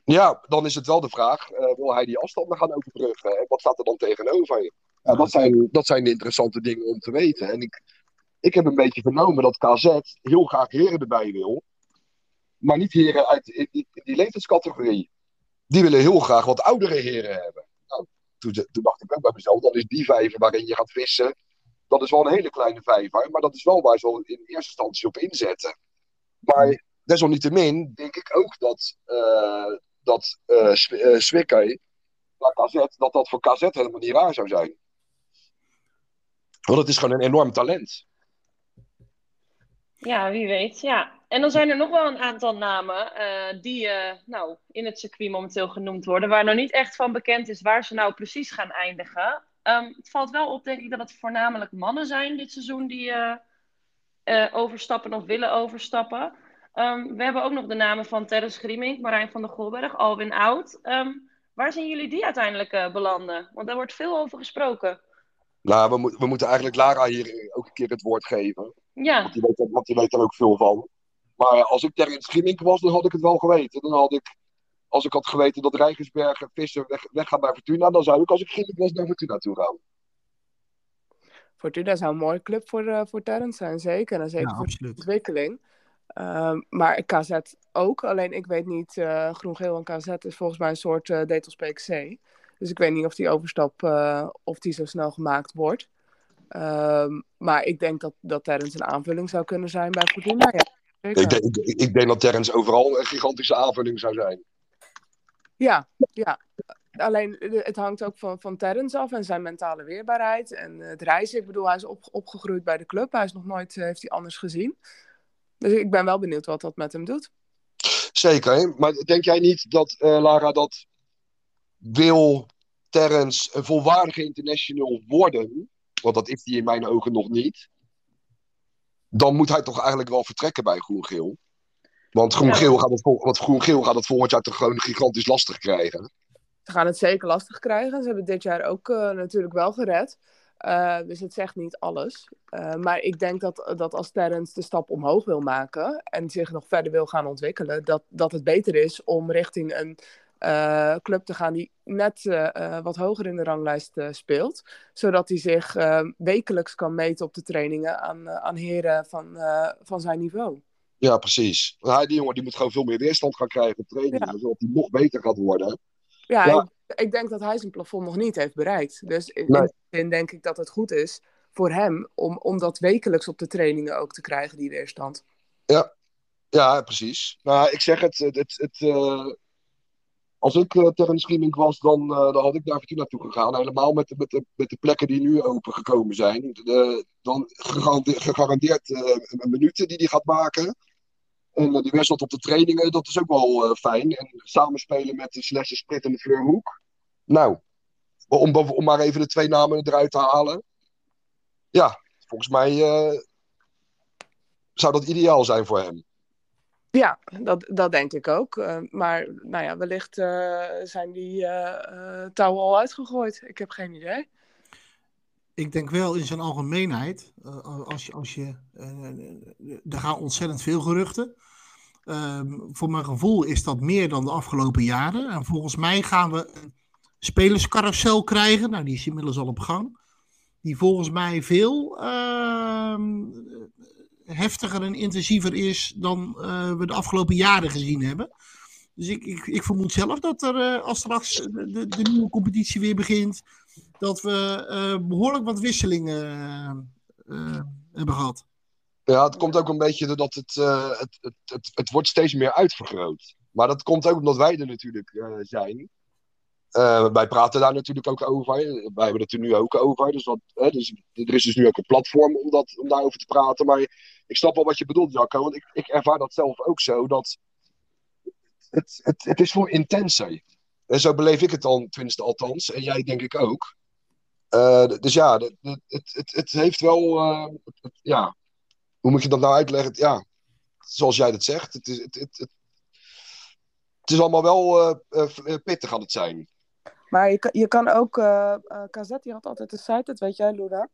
Ja, dan is het wel de vraag, eh, wil hij die afstanden gaan overbruggen? En wat staat er dan tegenover? Ja, dat, zijn, dat zijn de interessante dingen om te weten. En ik, ik heb een beetje vernomen dat KZ heel graag heren erbij wil. Maar niet heren uit in die, in die leeftijdscategorie. Die willen heel graag wat oudere heren hebben. Nou, toen, toen dacht ik ook bij mezelf, dan is die vijver waarin je gaat vissen. Dat is wel een hele kleine vijver, maar dat is wel waar ze wel in eerste instantie op inzetten. Maar desalniettemin denk ik ook dat, eh dat eh Sw- eh, naar KZ, dat dat voor KZ helemaal niet raar zou zijn. Want het is gewoon een enorm talent. Ja, wie weet. Ja. En dan zijn er nog wel een aantal namen eh, die eh, nou, in het circuit momenteel genoemd worden, waar nou niet echt van bekend is waar ze nou precies gaan eindigen. Ehm, het valt wel op, denk ik, dat het voornamelijk mannen zijn dit seizoen die eh, overstappen of willen overstappen. Ehm, we hebben ook nog de namen van Terrence Grieming, Marijn van der Golberg, Alwin Oud. Ehm, waar zien jullie die uiteindelijk belanden? Want daar wordt veel over gesproken. Nou, we, we moeten eigenlijk Lara hier ook een keer het woord geven. Ja, Want die weet, er- want die weet er ook veel van. Maar als ik ter in Schimmink was, dan had ik het wel geweten. Dan had ik, als ik had geweten dat Rijgersberg en Visser weg, weggaan bij Fortuna, dan zou ik als ik Schimmink was naar Fortuna toe gaan. Fortuna zou een mooie club voor, eh voor Terrence zijn, zeker. En zeker Ja, voor de ontwikkeling. Ehm, maar KZ ook. Alleen ik weet niet, eh Groen-Geel en KZ is volgens mij een soort eh Detels PXC. Dus ik weet niet of die overstap eh, of die zo snel gemaakt wordt. Ehm, maar ik denk dat, dat Terrence een aanvulling zou kunnen zijn bij Fortuna. Ja. Ik, denk- ik, ik denk dat Terrence overal een gigantische aanvulling zou zijn. Ja, ja. Alleen eh, het hangt ook van, van Terrence af en zijn mentale weerbaarheid en het reizen. Ik bedoel, hij is op, opgegroeid bij de club. Hij is nog nooit, eh, heeft hij anders gezien. Dus ik ben wel benieuwd wat dat met hem doet. Zeker, maar denk jij niet dat eh, Lara dat wil Terrence een volwaardige international worden? Want dat is hij in mijn ogen nog niet. Dan moet hij toch eigenlijk wel vertrekken bij Groen-Geel. Want Groen-Geel gaat, het vol- want Groen-Geel gaat het volgend jaar toch gewoon gigantisch lastig krijgen. Ze gaan het zeker lastig krijgen. Ze hebben dit jaar ook eh, natuurlijk wel gered. Uh, dus het zegt niet alles. Uh, maar ik denk dat, dat als Terrence de stap omhoog wil maken en zich nog verder wil gaan ontwikkelen, dat, dat het beter is om richting een uh, club te gaan die net wat hoger in de ranglijst speelt. Zodat hij zich wekelijks kan meten op de trainingen aan, aan heren van, van zijn niveau. Ja, precies. Hij, die jongen die moet gewoon veel meer weerstand gaan krijgen op trainingen, ja. zodat hij nog beter gaat worden. Ja, ja. Ik, ik, denk dat hij zijn plafond nog niet heeft bereikt. Dus in nee. die zin denk ik dat het goed is voor hem om, om dat wekelijks op de trainingen ook te krijgen, die weerstand. Ja, ja precies. Nou, ik zeg het, het, het, het als ik uh, Terrence Screaming was, dan, uh, dan had ik daar naartoe naartoe gegaan. Helemaal met, met, de, met de plekken die nu open gekomen zijn. De, dan gegarandeerd, gegarandeerd minuten die hij gaat maken. En die wisselt op de trainingen, dat is ook wel fijn. En samenspelen met de Celeste Sprit en de Fleurhoek. Nou, om, om maar even de twee namen eruit te halen. Ja, volgens mij zou dat ideaal zijn voor hem. Ja, dat, dat denk ik ook. Uh, maar nou ja, wellicht zijn die touwen al uitgegooid. Ik heb geen idee ik denk wel in zijn algemeenheid, uh, als je, als je uh, er gaan ontzettend veel geruchten. Uh, voor mijn gevoel is dat meer dan de afgelopen jaren. En volgens mij gaan we een spelerscarousel krijgen. Nou, die is inmiddels al op gang. Die volgens mij veel ehm, heftiger en intensiever is dan we de afgelopen jaren gezien hebben. Dus ik, ik, ik vermoed zelf dat er, als straks de, de nieuwe competitie weer begint, dat we uh, behoorlijk wat wisselingen hebben gehad. Ja, het komt ook een beetje doordat het, het, het, het, het wordt steeds meer uitvergroot. Maar dat komt ook omdat wij er natuurlijk zijn. Wij praten daar natuurlijk ook over. Wij hebben het er nu ook over. Dus, wat, dus er is dus nu ook een platform om, dat, om daarover te praten. Maar ik snap wel wat je bedoelt, Jacco. Want ik, ik ervaar dat zelf ook zo. Dat het, het, het is veel intenser. En zo beleef ik het dan, tenminste althans. En jij denk ik ook. Uh, dus ja, het, het, het, het heeft wel. Uh, ja, hoe moet je dat nou uitleggen? Ja, zoals jij dat zegt. Het is, het, het, het, het is allemaal wel pittig aan het zijn. Maar je kan, je kan ook. KZ die had altijd een site, dat weet jij, Luna.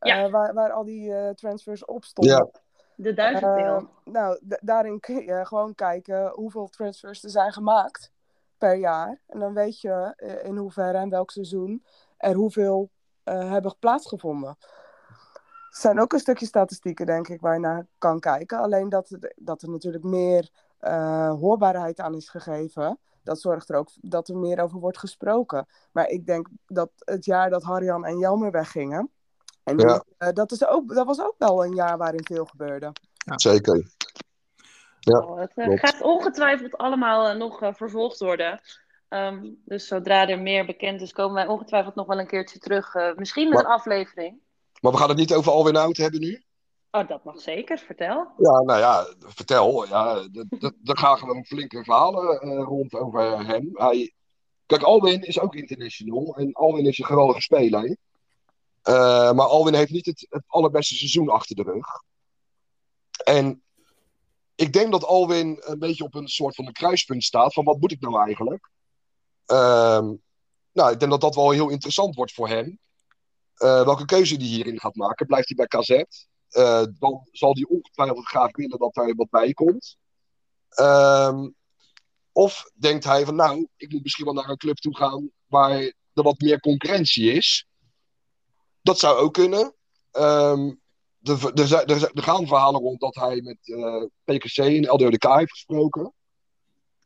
Ja. waar, waar al die transfers op stonden. Ja. De duizenddeel. nou, daarin kun je gewoon kijken hoeveel transfers er zijn gemaakt per jaar. En dan weet je in hoeverre en welk seizoen er hoeveel uh, hebben plaatsgevonden. Er zijn ook een stukje statistieken, denk ik, waar je naar kan kijken. Alleen dat, dat er natuurlijk meer uh, hoorbaarheid aan is gegeven. Dat zorgt er ook dat er meer over wordt gesproken. Maar ik denk dat het jaar dat Harjan en Jelmer weggingen. En ja. uh, dat, is ook, dat was ook wel een jaar waarin veel gebeurde. Ja. Zeker. Ja, oh, het gaat ongetwijfeld allemaal nog vervolgd worden. Um, dus zodra er meer bekend is, komen wij ongetwijfeld nog wel een keertje terug. Uh, misschien met maar, een aflevering. Maar we gaan het niet over Alwin Oud hebben nu? Oh, dat mag zeker. Vertel. Ja, nou ja, vertel. Ja, daar gaan gewoon flinke verhalen uh, rond over hem. Hij... Kijk, Alwin is ook international. En Alwin is een geweldige speler. Uh, maar Alwin heeft niet het, het allerbeste seizoen achter de rug. En ik denk dat Alwin een beetje op een soort van een kruispunt staat. Van wat moet ik nou eigenlijk? Uh, nou, ik denk dat dat wel heel interessant wordt voor hem. Uh, welke keuze hij hierin gaat maken. Blijft hij bij KZ? Uh, dan zal hij ongetwijfeld graag willen dat daar wat bij komt. Uh, of denkt hij van nou, ik moet misschien wel naar een club toe gaan waar er wat meer concurrentie is. Dat zou ook kunnen. Um, er, er, er, er, gaan verhalen rond dat hij met uh, PKC en LDODK heeft gesproken.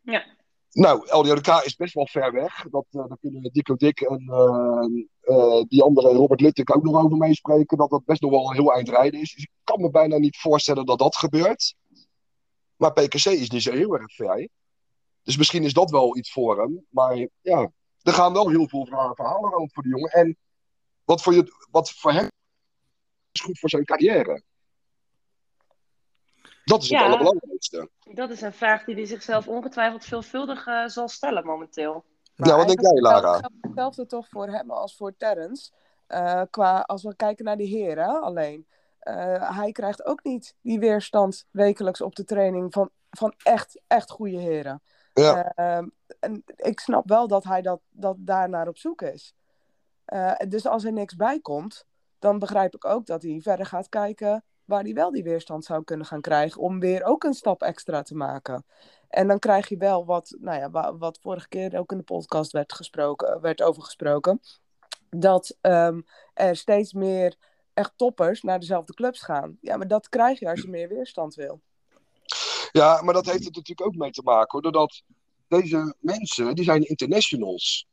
Ja. Nou, LDODK is best wel ver weg. Dat, uh, daar kunnen Dico Dick en uh, die andere Robert Luttek ook nog over meespreken. Dat dat best nog wel een heel eind rijden is. Dus ik kan me bijna niet voorstellen dat dat gebeurt. Maar PKC is zo heel erg vrij. Dus misschien is dat wel iets voor hem. Maar ja, er gaan wel heel veel verhalen rond voor die jongen. En wat voor, je, wat voor hem is goed voor zijn carrière. Dat is het ja, allerbelangrijkste. Dat is een vraag die hij zichzelf ongetwijfeld veelvuldig uh, zal stellen momenteel. Maar ja, wat denk jij, Lara? Hetzelfde toch voor hem als voor Terrence. Uh, qua, als we kijken naar de heren alleen. Uh, hij krijgt ook niet die weerstand wekelijks op de training van, van echt, echt goede heren. Ja. en ik snap wel dat hij dat, dat daar naar op zoek is. dus als er niks bij komt, dan begrijp ik ook dat hij verder gaat kijken waar hij wel die weerstand zou kunnen gaan krijgen. Om weer ook een stap extra te maken. En dan krijg je wel wat, nou ja, wat vorige keer ook in de podcast werd, gesproken, werd over gesproken. Dat ehm, er steeds meer echt toppers naar dezelfde clubs gaan. Ja, maar dat krijg je als je meer weerstand wil. Ja, maar dat heeft er natuurlijk ook mee te maken hoor. Doordat deze mensen, die zijn internationals.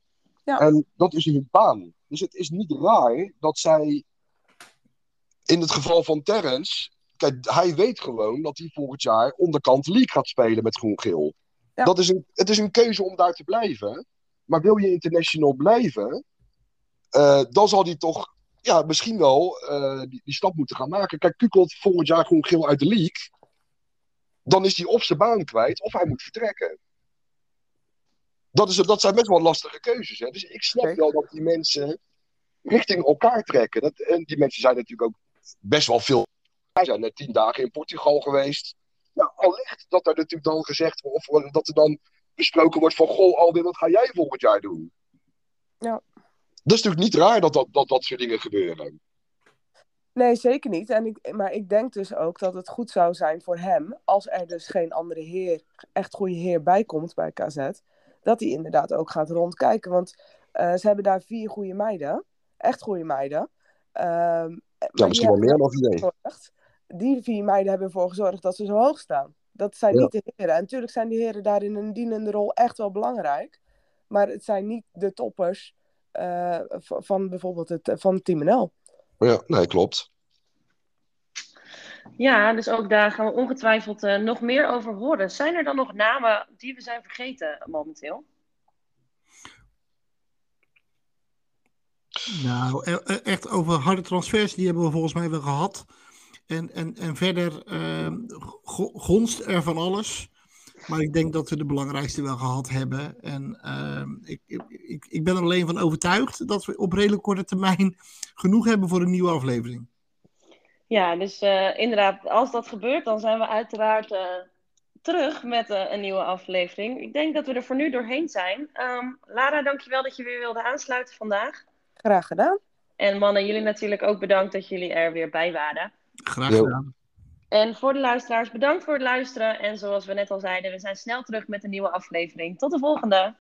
Ja. En dat is hun baan. Dus het is niet raar dat zij, in het geval van Terrence, kijk, hij weet gewoon dat hij volgend jaar onderkant league gaat spelen met groen-geel. Ja. Dat is een, het is een keuze om daar te blijven. Maar wil je international blijven, eh, dan zal hij toch ja, misschien wel eh, die, die stap moeten gaan maken. Kijk, Kukelt volgend jaar groen-geel uit de league. Dan is hij of zijn baan kwijt, of hij moet vertrekken. Dat, is, dat zijn best wel lastige keuzes. Hè? Dus ik snap wel dat die mensen richting elkaar trekken. Dat, en die mensen zijn natuurlijk ook best wel veel. Wij zijn net tien dagen in Portugal geweest. Nou, allicht dat er natuurlijk dan gezegd wordt, of dat er dan besproken wordt van, goh, Alwin, wat ga jij volgend jaar doen? Ja. Dat is natuurlijk niet raar dat dat, dat, dat soort dingen gebeuren. Nee, zeker niet. En ik, maar ik denk dus ook dat het goed zou zijn voor hem, als er dus geen andere heer, echt goede heer bij komt bij KZ, dat hij inderdaad ook gaat rondkijken. Want eh, ze hebben daar vier goede meiden, echt goede meiden. Ehm, Ja, die misschien wel hebben meer dan idee. gezorgd- Die vier meiden hebben ervoor gezorgd dat ze zo hoog staan. Dat zijn Ja. niet de heren. En natuurlijk zijn die heren daar in een dienende rol echt wel belangrijk. Maar het zijn niet de toppers eh, van bijvoorbeeld het, van Team NL. Ja, nee, klopt. Ja, dus ook daar gaan we ongetwijfeld eh, nog meer over horen. Zijn er dan nog namen die we zijn vergeten momenteel? Nou, e- e- echt over harde transfers, die hebben we volgens mij wel gehad. En, en, en verder go- gonst er van alles. Maar ik denk dat we de belangrijkste wel gehad hebben. En ehm, ik, ik, ik- ben er alleen van overtuigd dat we op redelijk korte termijn [LAUGHS] genoeg hebben voor een nieuwe aflevering. Ja, dus eh, inderdaad, als dat gebeurt, dan zijn we uiteraard eh, terug met eh, een nieuwe aflevering. Ik denk dat we er voor nu doorheen zijn. Ehm, Lara, dankjewel dat je weer wilde aansluiten vandaag. Graag gedaan. En mannen, jullie natuurlijk ook bedankt dat jullie er weer bij waren. Graag gedaan. En voor de luisteraars, bedankt voor het luisteren. En zoals we net al zeiden, we zijn snel terug met een nieuwe aflevering. Tot de volgende!